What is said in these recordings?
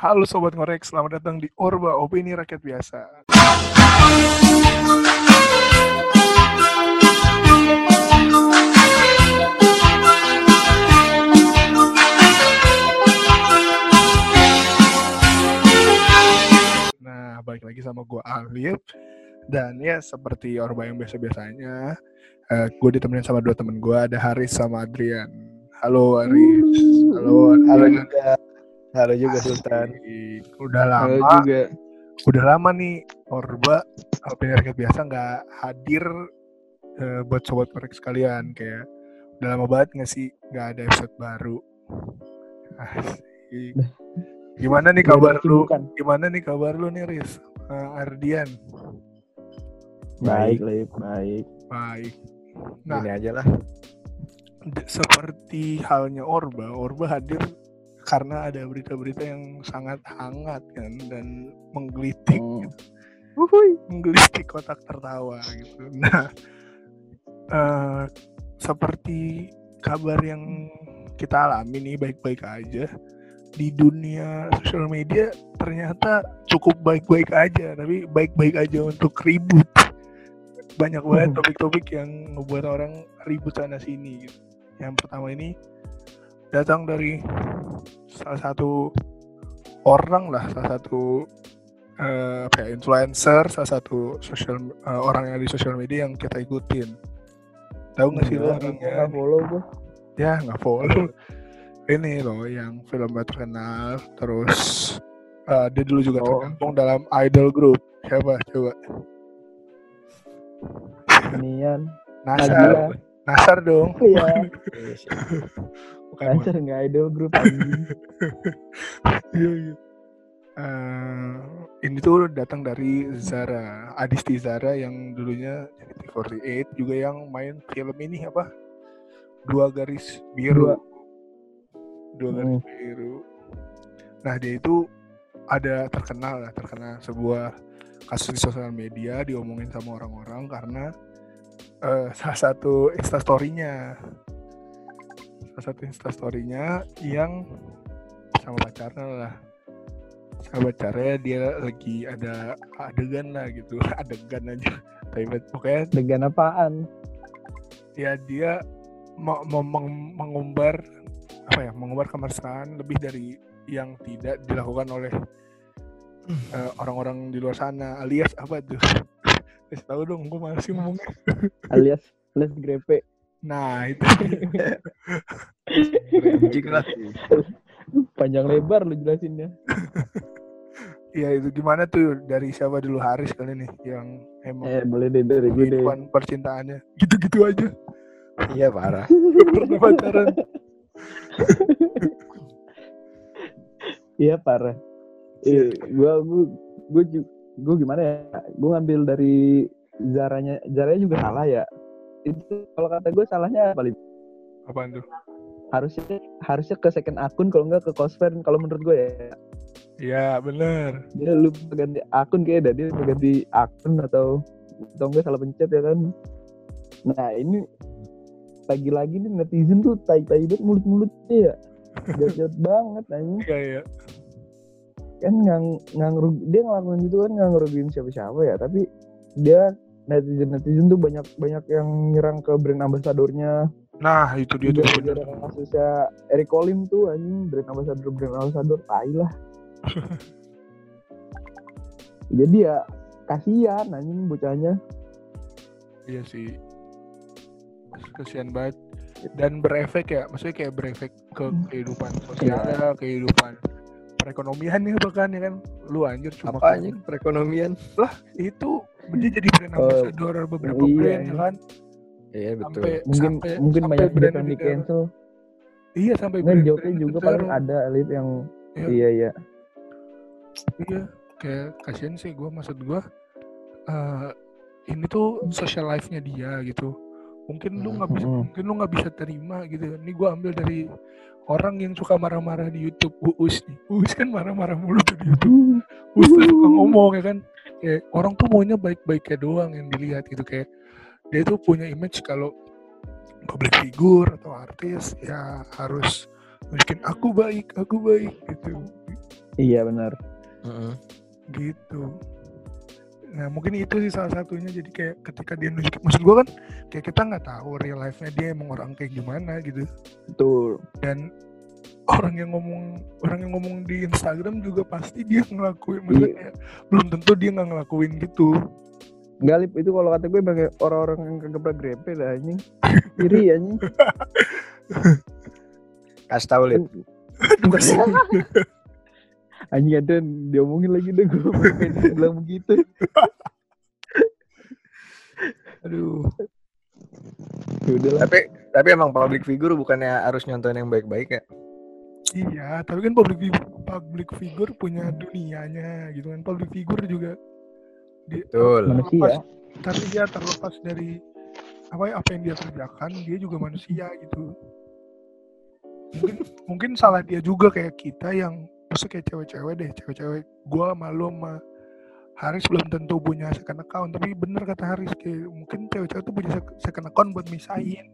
Halo Sobat Ngorek, selamat datang di Orba, Opini Rakyat Biasa. Nah, balik lagi sama gue Alif. Dan ya seperti Orba yang biasa-biasanya, uh, gue ditemenin sama dua temen gue, ada Haris sama Adrian. Halo Haris. Halo, Halo Adrian. juga. Halo juga Sultan. Udah Halo lama, juga. udah lama nih Orba rakyat biasa nggak hadir eh, buat sobat korek sekalian kayak udah lama banget nggak sih nggak ada episode baru. Asik. Gimana nih kabar lu? Gimana nih kabar lu nih Riz? Eh, Ardian. Baik, Lip. Baik. Baik. Nah, Gini aja lah. seperti halnya Orba, Orba hadir karena ada berita-berita yang sangat hangat kan dan menggelitik Hmm. menggelitik kotak tertawa gitu. Nah, eh, seperti kabar yang kita alami nih baik-baik aja di dunia sosial media ternyata cukup baik-baik aja, tapi baik-baik aja untuk ribut. Banyak banget Hmm. topik-topik yang ngebuat orang ribut sana sini. Gitu. Yang pertama ini datang dari salah satu orang lah, salah satu eh apa ya, influencer, salah satu sosial eh, orang yang di sosial media yang kita ikutin. Tahu nggak sih lo orangnya? follow gua. Ya nggak follow. Ini loh yang filmnya terkenal, terus eh, dia dulu juga Oh. tergabung dalam idol group. Siapa? Coba. Inian. Nasar. Nasar dong. Iya. Bukan. Lancar nggak idol group anjing. Iya, iya. Eh, ini tuh datang dari Zara, Adisti Zara yang dulunya JKT48 juga yang main film ini apa? Dua garis biru. Dua. Dua garis biru. Nah, dia itu ada terkenal lah, terkenal sebuah kasus di sosial media diomongin sama orang-orang karena eh, salah satu instastory-nya salah satu instastory-nya yang sama pacarnya lah. Sama pacarnya dia lagi ada adegan lah gitu. Adegan aja. Tapi pokoknya Degan apaan? ya dia mau, mau meng- mengumbar apa ya mengumbar kemesraan lebih dari yang tidak dilakukan oleh eh, orang-orang di luar sana alias apa tuh? Kasih tahu dong gue masih ngomongnya. Alias alias grepe. Nah itu Anjing lah. Panjang lebar lu jelasinnya. ya itu gimana tuh dari siapa dulu Haris kali nih yang emang Eh, boleh deh dari gue deh. percintaannya gitu-gitu aja Iya parah. Pernah pacaran Iya parah. Eh, gua gua gua gimana ya? Gua ngambil dari Zaranya, Zaranya juga salah ya. Itu kalau kata gue salahnya paling apaan tuh harusnya harusnya ke second akun kalau enggak ke cosfriend kalau menurut gue ya. ya bener Dia lu ganti akun kayak dah dia ganti akun atau atau enggak salah pencet ya kan. Nah, ini lagi-lagi nih netizen tuh tai-tai banget mulut-mulutnya ya. Jahat banget anjing. iya iya kan nggak nggak ngerugi dia ngelakuin itu kan nggak ngerugiin siapa-siapa ya tapi dia netizen netizen tuh banyak banyak yang nyerang ke brand ambasadornya. Nah itu dia tuh. Kasusnya Eric Colim tuh anjing brand ambassador brand ambassador tai lah. Jadi ya kasihan anjing bocahnya. Iya sih. Kesian banget. Dan berefek ya maksudnya kayak berefek ke Hmm. kehidupan Iya. sosialnya kehidupan perekonomian ya bahkan ya kan? Lu anjir cuma Apa anjing? Perekonomian? itu dia jadi brand Oh, ambassador beberapa iya. brand ya. kan? Iya betul. sampai mungkin sampai, mungkin sampai banyak brand yang di cancel. Iya sampai nggak brand- juga paling ada elit yang Iya. iya iya. Iya kayak kasihan sih gue maksud gue eh ini tuh social life-nya dia gitu. Mungkin lu nggak bisa Mm-mm. mungkin lu nggak bisa terima gitu. Ini gue ambil dari orang yang suka marah-marah di YouTube Uus nih. Uus kan marah-marah mulu tuh di YouTube. Uus tuh suka ngomong ya kan kayak orang tuh maunya baik-baiknya doang yang dilihat gitu kayak dia tuh punya image kalau public figure atau artis ya harus bikin aku baik aku baik gitu Iya benar. Mm-mm. gitu nah mungkin itu sih salah satunya jadi kayak ketika dia nunjukin maksud gua kan kayak kita nggak tahu real life nya dia emang orang kayak gimana gitu Betul. dan orang yang ngomong orang yang ngomong di Instagram juga pasti dia ngelakuin maksudnya Iya. kayak belum tentu dia nggak ngelakuin gitu Enggak Lip, itu kalau kata gue pakai orang-orang yang pernah grepe dah anjing. Iri anjing. Kasih tahu lip. anjing ada diomongin lagi deh gue pengen bilang begitu. Aduh. Ya udah lah. Tapi tapi emang public figure bukannya harus nyontohin yang baik-baik ya? Iya tapi kan public figure, public figure punya dunianya gitu kan public figure juga di, Betul. Manusia. tapi dia terlepas dari apa ya, apa yang dia kerjakan dia juga manusia gitu mungkin mungkin salah dia juga kayak kita yang maksudnya kayak cewek-cewek deh cewek-cewek gua malu sama Haris belum tentu punya second account tapi bener kata Haris kayak mungkin cewek-cewek tuh punya sec- second account buat misahin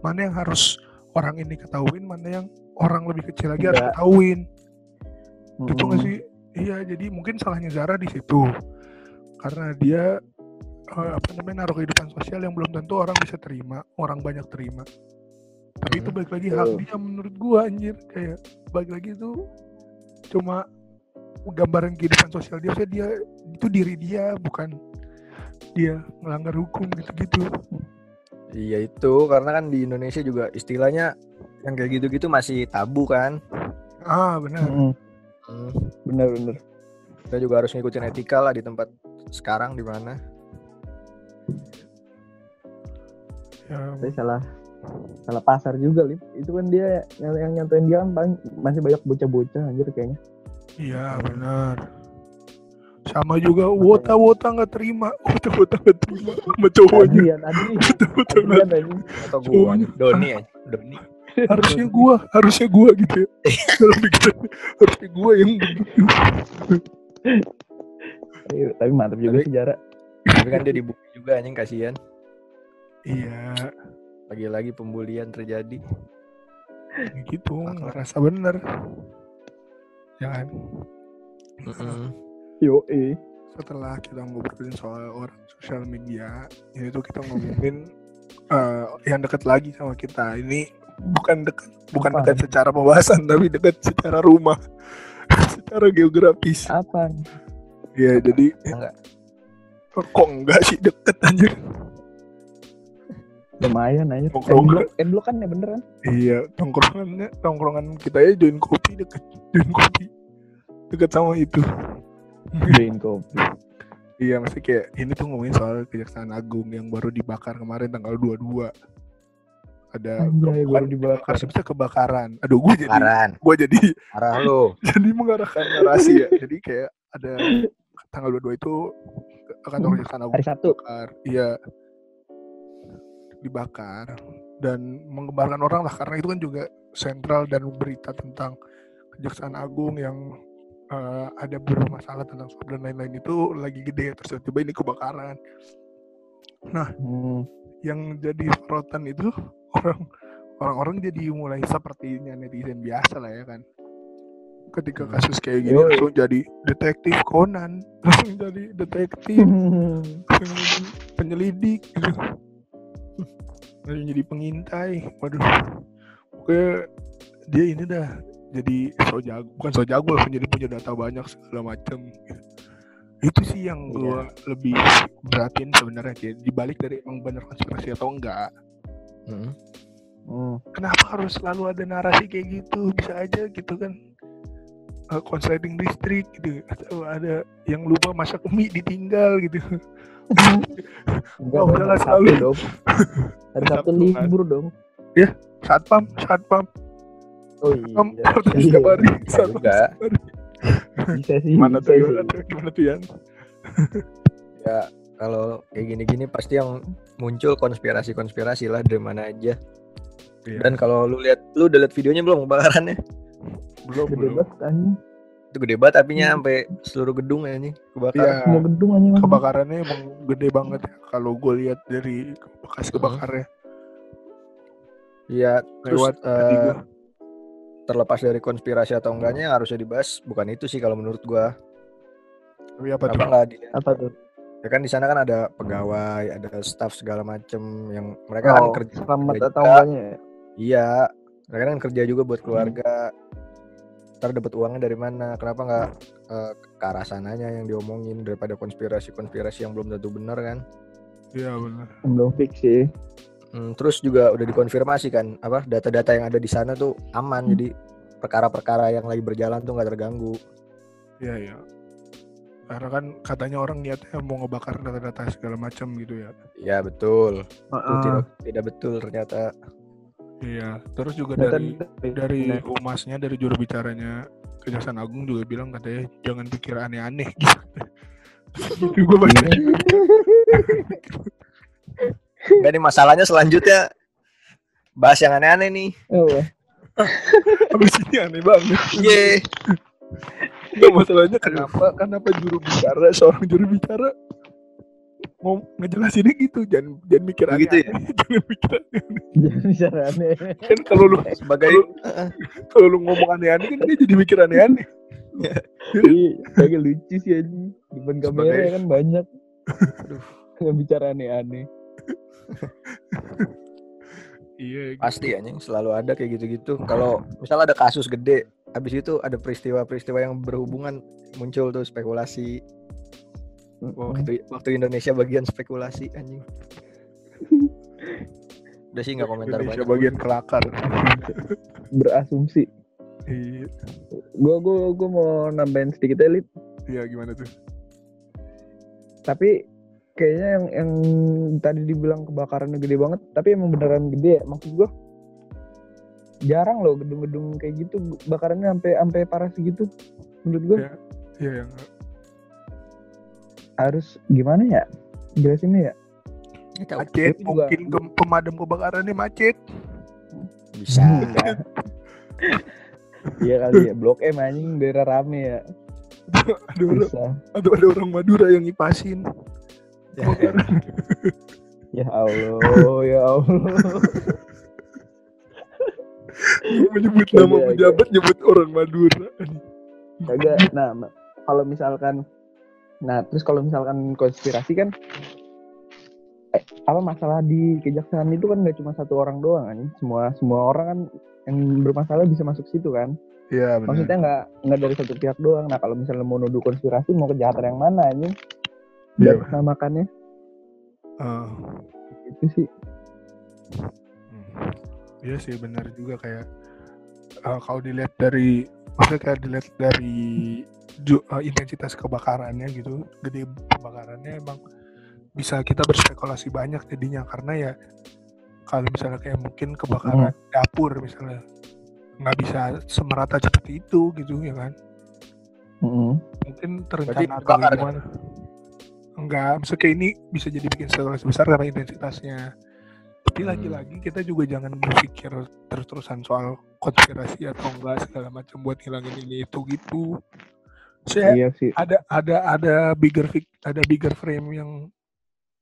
mana yang harus orang ini ketahuin mana yang orang lebih kecil lagi harus Enggak. ketahuin gitu nggak Mm. sih iya jadi mungkin salahnya Zara di situ karena dia eh, apa namanya naruh kehidupan sosial yang belum tentu orang bisa terima orang banyak terima tapi itu Mhm. balik lagi hak Betul. dia menurut gua anjir kayak balik lagi itu cuma gambaran kehidupan sosial dia Maksudnya dia itu diri dia bukan dia melanggar hukum gitu-gitu Iya itu karena kan di Indonesia juga istilahnya yang kayak gitu-gitu masih tabu kan. ah benar Mm-mm. Hmm. Bener bener. Kita juga harus ngikutin etika lah di tempat sekarang di mana. ya, Tapi salah salah pasar juga Lip. Itu kan dia yang, yang nyantuin dia kan paling masih banyak bocah-bocah anjir kayaknya. iya benar sama juga wota wota nggak terima wota wota nggak terima sama cowoknya Adrian, wota wota nggak. Atau gua Cowoknya. Doni ya, Doni. harusnya gua harusnya gua gitu ya dalam pikiran harusnya gua yang Iya, Tapi mantap juga Tapi- sejarah. Tapi kan dia dibuka juga anjing kasihan. iya Lagi-lagi pembulian terjadi. gitu ngerasa bener ya kan eh. setelah kita ngobrolin soal orang sosial media ini tuh kita ngomongin eh, yang dekat lagi sama kita ini bukan dekat bukan dekat secara pembahasan tapi dekat secara rumah secara geografis Apa? ya jadi Enggak. kok enggak sih deket anjir Lumayan aja. Nongkrong. N-block, N-block kan ya beneran. iya tongkrongannya tongkrongan kita ya join kopi deket join kopi deket sama itu Join kopi. iya masih kayak ini tuh ngomongin soal kejaksaan agung yang baru dibakar kemarin tanggal 22 ada Anjay, baru dibakar. sih bisa kebakaran aduh gue jadi gue jadi parah lu. jadi mengarahkan narasi ya jadi kayak ada tanggal 22 itu kantor kejaksaan agung Hari Sabtu. dibakar iya dibakar dan menggembarkan orang lah karena itu kan juga sentral dan berita tentang kejaksaan agung yang eh, ada beberapa masalah tentang suap dan lain-lain itu lagi gede terus tiba-tiba ini kebakaran Hmm. yang jadi sorotan itu orang orang-orang jadi mulai sepertinya netizen biasa lah ya kan ketika Hmm. kasus kayak gini Yoi. langsung jadi detektif Conan langsung jadi detektif penyelidik gitu langsung jadi pengintai waduh pokoknya dia ini dah jadi so jago bukan so jago langsung jadi punya data banyak segala macam itu sih yang Iya. gua lebih beratin sebenarnya kayak dibalik dari emang bener konspirasi atau enggak Mm. Hmm. kenapa harus selalu ada narasi kayak gitu bisa aja gitu kan uh, konsleting listrik gitu atau ada yang lupa masak mie ditinggal gitu Enggak, Oh, dong, udahlah, selalu. dong. Hari Sabtu libur dong. satpam satpam Oh iya. harus Iya. satpam juga. Bisa sih. bisa tuh sih. gimana tuh gimana tuh Yan? Ya kalau kayak gini-gini pasti yang muncul konspirasi-konspirasi lah dari mana aja. Iya. Dan kalau lu lihat lu udah lihat videonya belum kebakarannya? belum Gede belum banget anjing. Itu gede banget apinya Hmm. sampai seluruh gedung ya nih kebakar. Iya. Semua gedung anjing. Kebakarannya emang gede banget ya kalau gue lihat dari bekas Hmm. kebakarnya Iya, terus lewat gua. Terlepas dari konspirasi atau enggaknya yang harusnya dibahas bukan itu sih kalau menurut gua. Tapi apa tuh? Di- Apa tuh? ya kan di sana kan ada pegawai, ada staff segala macem yang mereka kan Oh, kerja selamat kerja atau enggaknya ya? Iya, mereka kan kerja juga buat keluarga. Ntar dapat uangnya dari mana? Kenapa nggak eh, ke arah sananya yang diomongin daripada konspirasi-konspirasi yang belum tentu benar kan? Iya benar. Belum fix sih. Hmm, terus juga udah dikonfirmasi kan apa data-data yang ada di sana tuh aman jadi perkara-perkara yang lagi berjalan tuh nggak terganggu. Iya iya. Karena kan katanya orang niatnya mau ngebakar data-data segala macam gitu ya. Ya betul. Itu Heeh. tidak tidak betul ternyata. Iya. Terus juga Data- dari dari Nah, humasnya dari juru bicaranya Kejaksaan Agung juga bilang katanya jangan pikir aneh-aneh gitu. Itu gue baca. Enggak nih masalahnya selanjutnya bahas yang aneh-aneh nih. oh, Habis ini aneh banget. Ye. Enggak masalahnya kenapa kenapa juru bicara seorang juru bicara mau ngejelasinnya gitu jangan jangan mikir Begitu ya? aneh-aneh. jangan mikir aneh jangan bicara aneh. kan kalau lu Sebagai Kalau- lu ngomong aneh-aneh kan dia jadi mikir aneh-aneh Iya, agak lucu sih anjing. Depan kamera kan banyak. Aduh. Nggak bicara aneh-aneh. Iya gitu. pasti anjing selalu ada kayak gitu-gitu. Kalau misalnya ada kasus gede, habis itu ada peristiwa-peristiwa yang berhubungan muncul tuh spekulasi. Waktu, waktu Indonesia bagian spekulasi anjing. Udah sih nggak komentar Indonesia banyak. bagian kelakar Berasumsi. iya Gue gua, gua mau nambahin sedikit elit. iya gimana tuh Tapi kayaknya yang yang tadi dibilang kebakarannya gede banget. Tapi emang beneran gede ya. Maksud gue jarang loh gedung-gedung kayak gitu bakarannya sampai sampai parah segitu. Menurut gue Iya. iya yang harus gimana ya? Jelasinnya ya. Macet juga- mungkin ke pemadam kebakarannya macet Bisa. Enggak. Iya kali ya. Blok M anjing daerah rame ya. ada orang Bisa. ada, ada orang Madura yang ngipasin Ya, Ya Allah, ya Allah. menyebut nama iya. pejabat nyebut orang Madura Kagak. Nah, kalau misalkan Nah, terus kalau misalkan konspirasi kan eh, apa masalah di kejaksaan itu kan nggak cuma satu orang doang kan. Semua semua orang kan yang bermasalah bisa masuk situ kan. iya Maksudnya nggak nggak dari satu pihak doang. Nah, kalau misalnya mau nuduh konspirasi mau kejahatan yang mana ini? Iya. Dan namakannya Ah. itu sih. Hmm. Iya sih benar juga kayak eh, kalau dilihat dari maksudnya kayak dilihat dari ju- eh, intensitas kebakarannya gitu, gede kebakarannya emang bisa kita berspekulasi banyak jadinya karena ya kalau misalnya kayak mungkin kebakaran dapur misalnya nggak bisa semerata seperti itu gitu ya kan Mm-mm. mungkin terencana atau ya? gimana enggak maksudnya kayak ini bisa jadi bikin spekulasi besar karena intensitasnya tapi Hmm. lagi-lagi kita juga jangan berpikir terus-terusan soal konspirasi atau enggak segala macam buat hilangin ini itu gitu saya Iya sih. ada ada ada bigger ada bigger frame yang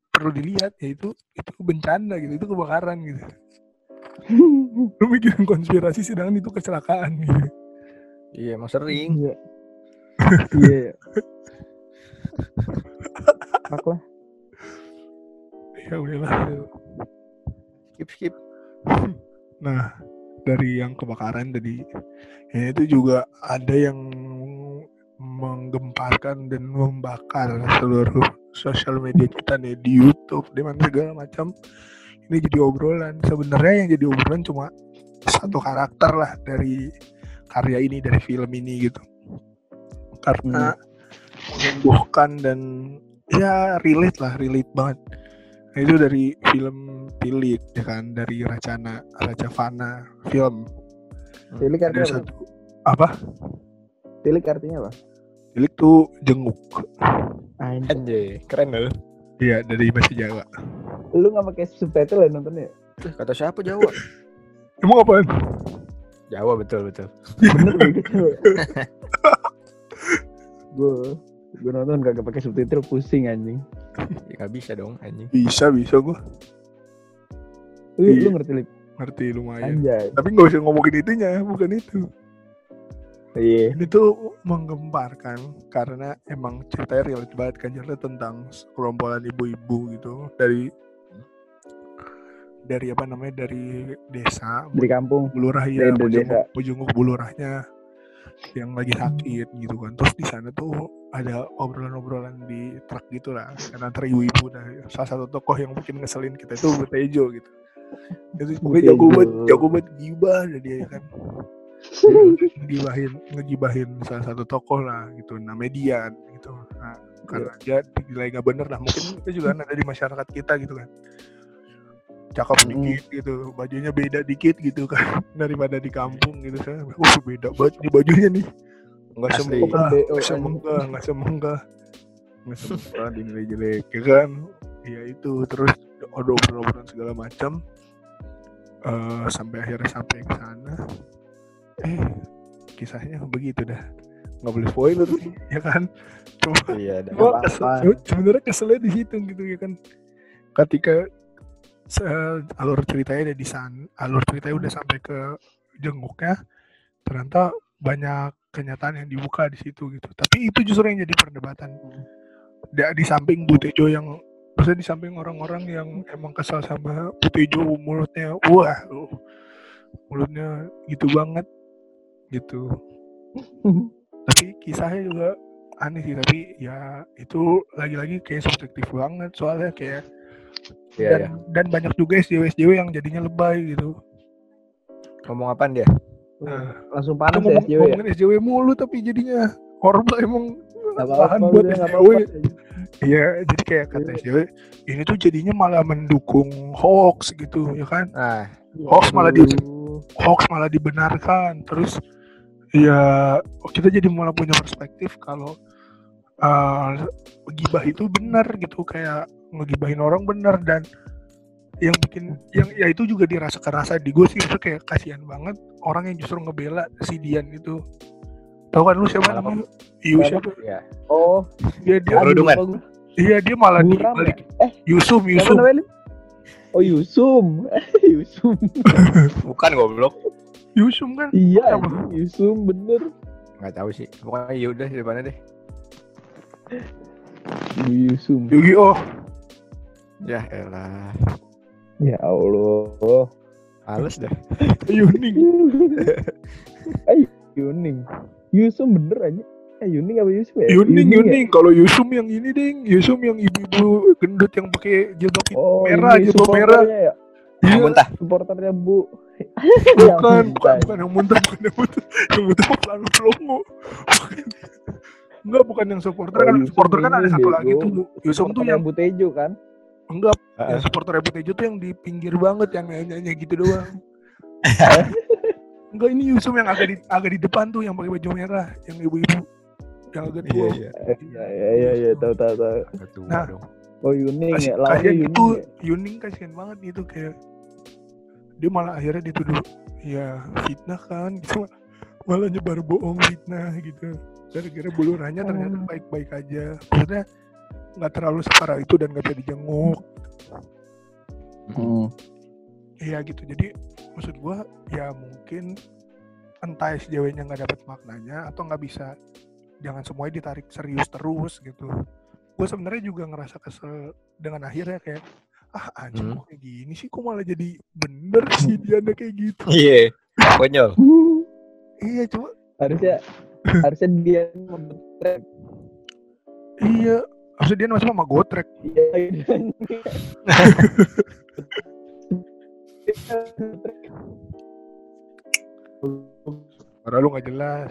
perlu dilihat yaitu itu bencana gitu itu kebakaran gitu lu mikirin konspirasi sedangkan itu kecelakaan gitu Iya, emang sering. Iya. Iya. Fuck lah. ya udahlah Skip skip. Nah, dari yang kebakaran tadi, ya itu juga ada yang menggemparkan dan membakar seluruh sosial media kita nih di YouTube, di mana segala macam. Ini jadi obrolan. Sebenarnya yang jadi obrolan cuma satu karakter lah dari karya ini, dari film ini gitu. Karena menyembuhkan dan ya relate lah, relate banget. Nah, itu dari film Tilit ya kan dari Racana Raja Fana film Tilik artinya apa? satu apa Tilik artinya apa? Tilik tuh jenguk. Anjay, keren loh. iya dari bahasa Jawa Lu nggak pakai subtitle ya nontonnya? Kata siapa Jawa? emang apaan Jawa betul betul. Bener gitu. gue gue nonton kagak pakai subtitle pusing anjing. Ya nggak bisa dong anjing. bisa bisa gua Lu, Iya. lu ngerti Lik? ngerti lumayan Anjay. tapi nggak usah ngomongin itunya bukan itu Iya. ini tuh menggemparkan karena emang ceritanya relate banget kan cerita tentang gerombolan ibu-ibu gitu dari dari apa namanya dari desa Dari kampung. bulurah ya Dari desa. pujunguk bulurahnya yang lagi sakit gitu kan. Terus di sana tuh ada obrolan-obrolan di truk gitu lah kan antara ibu-ibu. Dari salah satu tokoh yang bikin ngeselin kita itu Butejo gitu. Itu pokoknya jago banget jago banget gibah dia kan. Ngegibahin ngegibahin salah satu tokoh lah gitu nah median gitu. Nah, karena dia dinilai gak bener lah. Mungkin itu juga kan ada di masyarakat kita gitu kan cakep Mm. dikit gitu bajunya beda dikit gitu kan daripada di kampung gitu kan. Oh beda banget nih bajunya nih. Nggak BO, nggak semenggah nggak semenggah nggak semenggah dinilai jelek ya kan? Ya itu terus ada obrolan segala macam. Eh sampai akhirnya sampai ke sana. Eh kisahnya begitu dah. Nggak boleh spoiler sih ya kan? Cuma Iya, kesel, se- sebenarnya keselnya di situ gitu ya kan. Ketika alur ceritanya udah di sana, alur ceritanya udah sampai ke jenguknya, ternyata banyak kenyataan yang dibuka di situ gitu. Tapi itu justru yang jadi perdebatan. Di, samping Butejo yang maksudnya di samping orang-orang yang emang kesal sama Butejo mulutnya wah uh, mulutnya gitu banget gitu tapi kisahnya juga aneh sih tapi ya itu lagi-lagi kayak subjektif banget soalnya kayak Iya, dan, iya. dan banyak juga SJW SJW yang jadinya lebay gitu Ngomong apaan dia? nah, Langsung panas ya ngomong, SJW ya. ngomongin SJW mulu tapi jadinya korban emang lahan apa-apa, buat SJW iya jadi kayak kata SJW ini tuh jadinya malah mendukung hoax gitu ya kan Nah, Hoax malah di- Aduh. hoax malah dibenarkan terus ya kita jadi malah punya perspektif kalau uh, gibah itu benar gitu kayak ngegibahin orang benar dan yang bikin yang ya itu juga dirasakan rasa di gue sih itu kayak kasihan banget orang yang justru ngebela si Dian itu tahu kan lu siapa namanya Iu siapa ya. Oh, dia dia gua. iya dia malah di balik ya? Eh, Yusum Yusum? Oh, Yusum. Yusum. Bukan goblok. Yusum kan Iya, Apa? Yusum bener. Nggak tahu sih. Pokoknya ya udah di depannya deh. Yusum. Yu-Gi-Oh Ya elah. Ya Allah. Males dah. Yuning Eh, Yuning. Yusum bener aja. Eh, Yuning apa Yusum ya? Yuning ya? Yuning kalau Yusum yang ini ding Yusum yang ibu-ibu gendut yang pakai jilbab Oh, merah jilbab merah ya? Yang Iya, muntah. Supporternya Bu. bukan, Yang bukan, bukan yang muntah, bukan yang muntah, yang muntah pelanggu pelongo. Enggak, bukan yang supporter Oh, kan, Yusum supporter kan ada satu lagi tuh. Yusum tuh yang Butejo kan? Enggak, Heeh. yang supporter Tejo tuh yang di pinggir banget yang nyanyi gitu doang. enggak, ini Yusum yang agak di agak di depan tuh yang pakai baju merah, yang ibu-ibu yang agak Iya tua. iya. Iya, iya, iya, iya, tahu, tahu, tahu. Nah, dong. Oh, Yuning ya, kasihan Yuning itu ya. Yuning kasihan banget gitu kayak dia malah akhirnya dituduh ya fitnah kan gitu malah nyebar bohong fitnah gitu gara-gara bulurannya ternyata Hmm. baik-baik aja maksudnya nggak terlalu separah itu dan nggak bisa dijenguk Hmm. iya gitu jadi maksud gua ya mungkin entah SJW-nya nggak dapat maknanya atau nggak bisa jangan semuanya ditarik serius terus gitu gue sebenarnya juga ngerasa kesel dengan akhirnya kayak ah anjing Hmm. kok kayak gini sih kok malah jadi bener sih dia kayak gitu Iya. Konyol. iya cuma harusnya harusnya dia membetrek iya maksudnya dia masih sama gotrek. Iya Suara lu nggak jelas.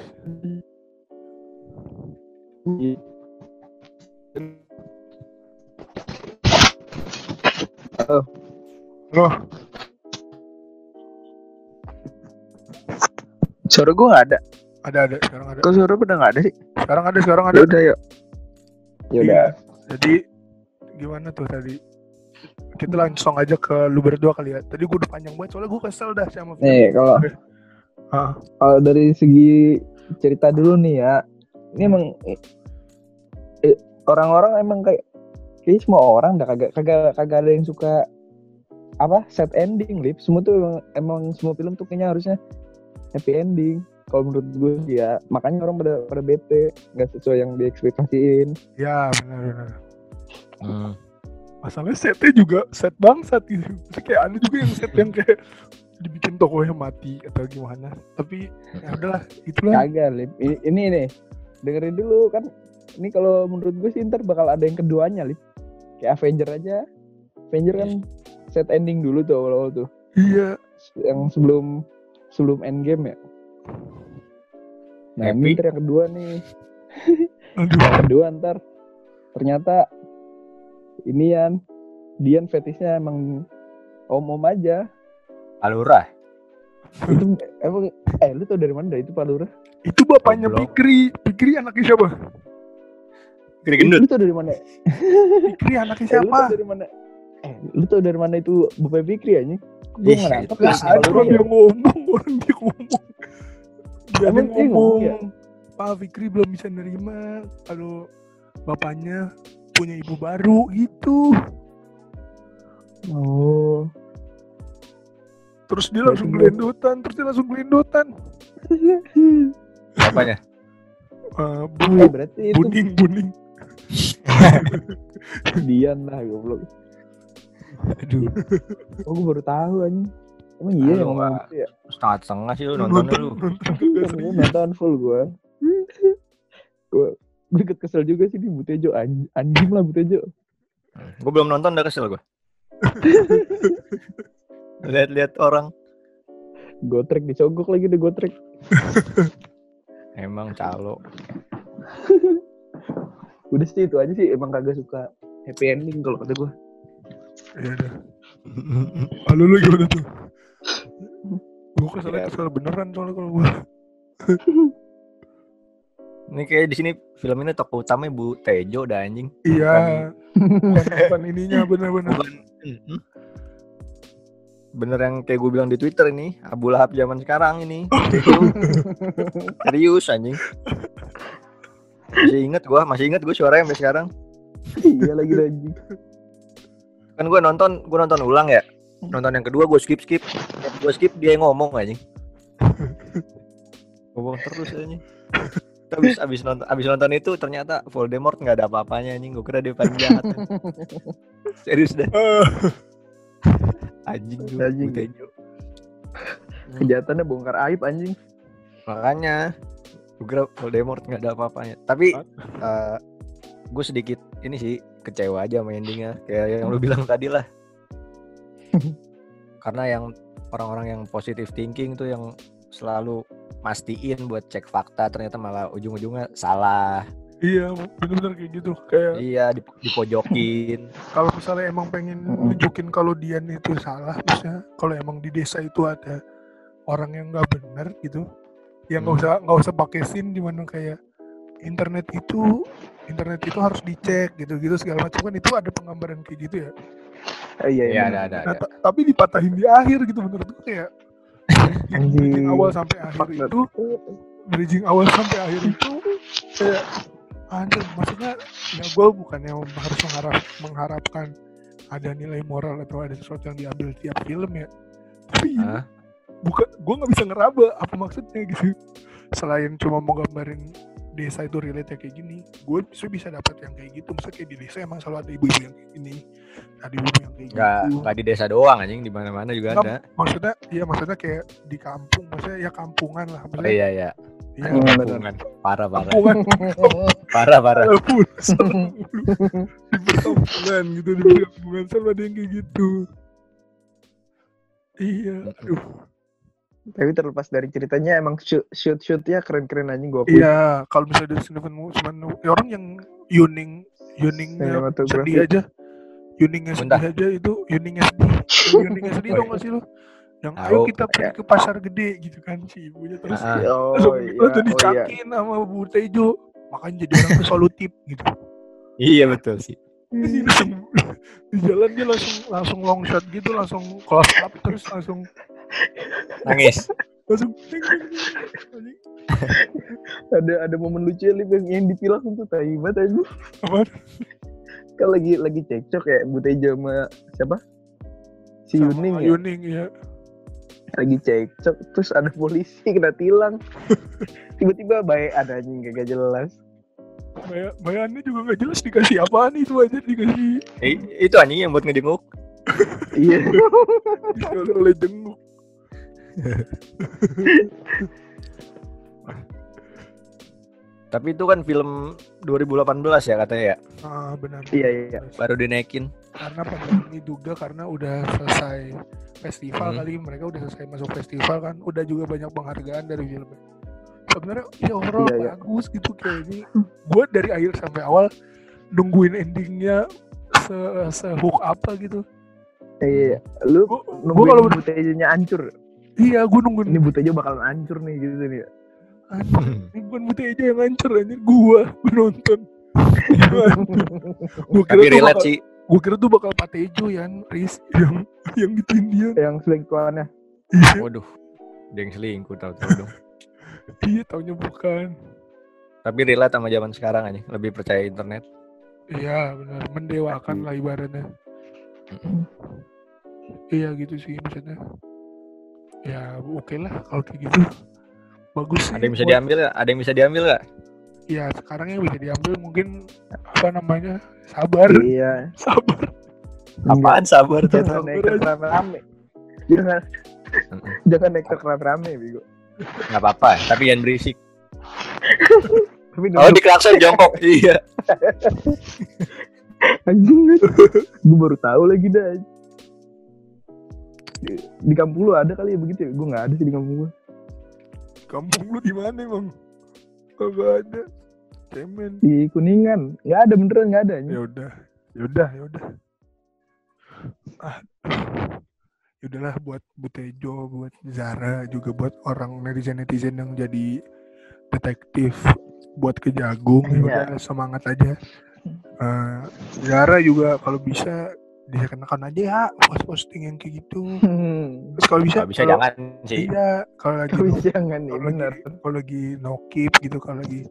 Loh suara gue nggak ada. Ada ada. Sekarang ada. Kok suara udah nggak ada sih? Sekarang ada sekarang ada. Udah yuk ya udah. Iya. jadi gimana tuh tadi? Kita langsung aja ke lu berdua kali ya. Tadi gue udah panjang banget soalnya gue kesel dah sama nih kalau kalau dari segi cerita dulu nih ya ini emang eh, orang-orang emang kayak kayak semua orang dah kagak kagak kagak ada yang suka apa set ending lip. Semua tuh emang, emang semua film tuh kayaknya harusnya happy ending kalau menurut gue ya makanya orang pada pada bete nggak sesuai yang diekspektasiin. Ya benar-benar Hmm. masalahnya setnya juga set bangsat gitu. Kayak ada juga yang set yang kayak dibikin tokohnya mati atau gimana. Tapi ya udahlah itulah. Kagak lip. Ini, ini. Nih dengerin dulu kan ini kalau menurut gue sih ntar bakal ada yang keduanya lip. Kayak Avenger aja. Avenger kan set ending dulu tuh awal-awal tuh. Iya. Yang sebelum sebelum endgame ya nah ini Happy. ntar yang kedua nih. Aduh. Yang kedua ntar. Ternyata ini Yan Dian fetisnya emang om-om aja. Alura. itu emang eh lu tau dari mana? Dah itu Pak Lurah itu bapaknya. Pikri Pikri anaknya siapa? Gede lu tau dari mana? Pikri anaknya eh, lu siapa? tau dari mana? Eh lu tau dari mana itu Bapak Fikri anjing? Gue nggak nangkep ya. orang Lurah ya? yang ngomong orang dia ngomong yang dia ngomong. Ya? Pak Fikri belum bisa nerima kalau bapaknya punya ibu baru gitu. Oh. Terus dia langsung gelendotan terus dia langsung gelendotan. Apanya? Eh, Oh, bu- berarti itu buning buning. Dian lah goblok. Aduh. oh gue baru tahu anjing emang iya yang ngomong gitu ya. Setengah-setengah sih lu nontonnya lu. nonton kagak Gue nonton full gue gue gue deket kesel juga sih di Butejo. Anj anjing lah Butejo. Gue belum nonton udah kesel gue. Lihat-lihat orang. Gotrek dicogok lagi deh gotrek. Emang calo. udah sih itu aja sih. Emang kagak suka happy ending kalau kata gue ya udah lalu lu gimana tuh gue kesel Ya. kesel beneran soalnya kalau gue Ini kayak di sini film ini tokoh utamanya Bu Tejo dah anjing. iya bukan, ininya bener-bener Bukan. Mm-mm. Bener yang kayak gue bilang di Twitter ini, Abu Lahab zaman sekarang ini. Serius anjing. Masih inget gua, masih inget gue suaranya sampai sekarang. iya lagi anjing Kan gue nonton, gue nonton ulang ya. Nonton yang kedua gue skip skip. Gue skip dia yang ngomong anjing. ngomong terus anjing. Habis abis nonton abis nonton itu ternyata Voldemort nggak ada apa-apanya anjing. Gue kira dia paling jahat. Serius deh. Eh, Anjing tuh. Anjing. Bu Tejo. kejahatannya bongkar aib anjing Makanya gue kira Voldemort nggak ada apa-apanya. Tapi eh gue sedikit ini sih kecewa aja sama endingnya. Kayak yang lu bilang tadi lah. Karena yang orang-orang yang positive thinking tuh yang selalu mastiin buat cek fakta ternyata malah ujung-ujungnya salah. iya bener-bener kayak gitu kayak Iya dip- dipojokin. kalau misalnya emang pengen nunjukin kalau Dian itu salah maksudnya kalau emang di desa itu ada orang yang nggak bener gitu ya nggak Hmm. usah nggak usah pakai scene di mana kayak internet itu internet itu harus dicek gitu-gitu segala macam kan itu ada penggambaran kayak gitu ya oh, iya Iya iya ada ada. Nah, ada. tapi dipatahin di akhir gitu menurut gue kayak bridging, awal sampai akhir itu bridging awal sampai akhir itu kayak anjir maksudnya ya gue bukannya harus mengharap mengharapkan ada nilai moral atau ada sesuatu yang diambil tiap film ya tapi Hah? bukan gue nggak bisa ngeraba apa maksudnya gitu selain cuma mau gambarin desa itu relate kayak gini gue bisa bisa dapat yang kayak gitu maksudnya kayak di desa emang selalu ada ibu-ibu yang kayak gini ada ibu yang kayak Nggak gitu nggak di desa doang anjing di mana-mana juga ada. maksudnya iya maksudnya kayak di kampung maksudnya ya kampungan lah Oh maksudnya iya iya. iya, benar. Kampungan. Parah parah. kampungan Parah parah. di perkampungan gitu di perkampungan selalu ada yang kayak gitu iya aduh tapi terlepas dari ceritanya emang shoot shoot shootnya keren keren anjing gue iya kalau misalnya dari Stephen Wu cuman ya orang yang yuning yuningnya sedih aja. Yuningnya Bentar. sedih aja itu yuningnya sedih. Yuningnya sedih tau gak sih lu? Yang ayo kita pergi ke pasar gede gitu kan si ibunya terus Ah, oh langsung, iya langsung oh iya. dicakin sama Bu Tejo. Makanya jadi orang tuh solutif gitu. Iya betul sih. Di jalan dia langsung langsung long shot gitu langsung close up terus langsung Nangis. langsung ada ada momen lucu Lip, yang, yang ditilang tuh tai banget aja apa? Kan lagi lagi cekcok ya Bu Tejo sama siapa? Si sama Yuning ya? Yuning ya lagi cekcok terus ada polisi kena tilang. Tiba-tiba baik ada anjing gak jelas. Baya- bayannya juga nggak jelas dikasih apaan itu aja dikasih. Eh, itu anjing yang buat ngejenguk. iya. Oleh jenguk Tapi itu kan film 2018 ya katanya ya. ah benar Iya, iya. Baru dinaikin. karena pandemi juga karena udah selesai festival Hmm. kali mereka udah selesai masuk festival kan udah juga banyak penghargaan dari filmnya sebenarnya ya overall Iya, iya. bagus gitu kayak ini gue dari akhir sampai awal nungguin endingnya se se hook apa gitu Iya, lu gue gue nungguin kalau Butejonya hancur. Iya gue nungguin Ini Butejo bakalan hancur nih gitu nih. anjing, ini bukan Buta aja yang hancur anjir gue penonton gue kira Tapi tuh relate bakal, sih. gue kira tuh bakal Patejo ya Riz yang yang gituin dia Yang selingkuhannya. iya Waduh. Dia yang selingkuh tahu-tahu dong. iya taunya bukan Tapi relate sama zaman sekarang aja. Lebih percaya internet. Iya benar mendewakan lah ibaratnya. Iya gitu sih maksudnya. Ya oke lah kalau kayak gitu. Bagus sih. Ada yang bisa buat- diambil nggak? Ada yang bisa diambil nggak? Ya sekarang yang bisa diambil mungkin apa namanya sabar, Iya. sabar. Apaan sabar tuh? Jangan naik ke rame-rame. Jangan jangan naik ke rame-rame, Bigo. Nggak apa-apa. Tapi jangan berisik. Tapi Oh di klakson jongkok. iya. anjing gue baru tahu lagi dah di, di kampung lu ada kali ya begitu ya gue nggak ada sih di kampung gue Kampung lu di mana emang? Kagak ada. Cemen. di kuningan nggak ada beneran nggak ada Ya udah, ya udah, ya udah. Ah, ya udahlah buat Butejo, buat Zara, juga buat orang netizen netizen yang jadi detektif, buat kejagung, ya Iya. udah semangat aja. Eh, Zara juga kalau bisa dikenakan aja ya post posting yang kayak gitu. Terus kalau bisa, Nggak bisa kalau- jangan sih. Iya, kalau lagi no- jangan nih kalau lagi, kalau lagi no keep gitu, kalau lagi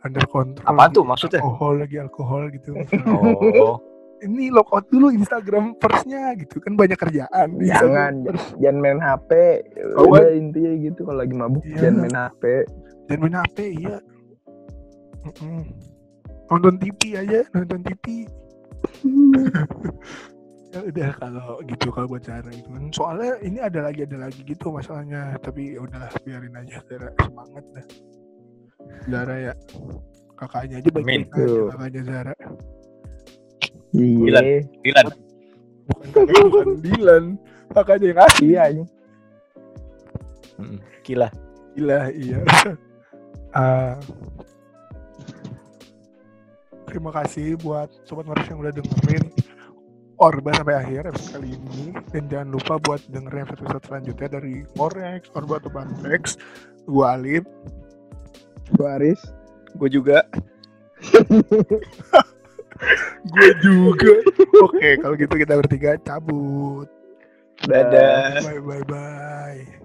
under control. Lagi tuh maksudnya? Alkohol lagi alkohol gitu. Oh. ini lockout dulu Instagram firstnya gitu kan banyak kerjaan jangan first. jangan main HP Oh, udah intinya gitu kalau lagi mabuk Iya. jangan main HP jangan main HP iya Mm-mm. nonton TV aja nonton TV ya udah kalau gitu kalau buat cara gitu kan soalnya ini ada lagi ada lagi gitu masalahnya tapi ya udahlah biarin aja Zara semangat dah Zara ya kakaknya aja baik-baik Amin. aja Tuh. kakaknya Zara Dilan. iya Dilan. bukan bukan Dilan kakaknya yang asli iya. Gila. Gila, iya. Ah, terima kasih buat sobat Maris yang udah dengerin Orba sampai akhir episode kali ini dan jangan lupa buat dengerin episode selanjutnya dari Morex, Orba atau Bantex. Gua Alif. Gua Aris Gue juga. Gue juga. Oke, kalau gitu kita bertiga cabut. Dadah. Bye bye bye.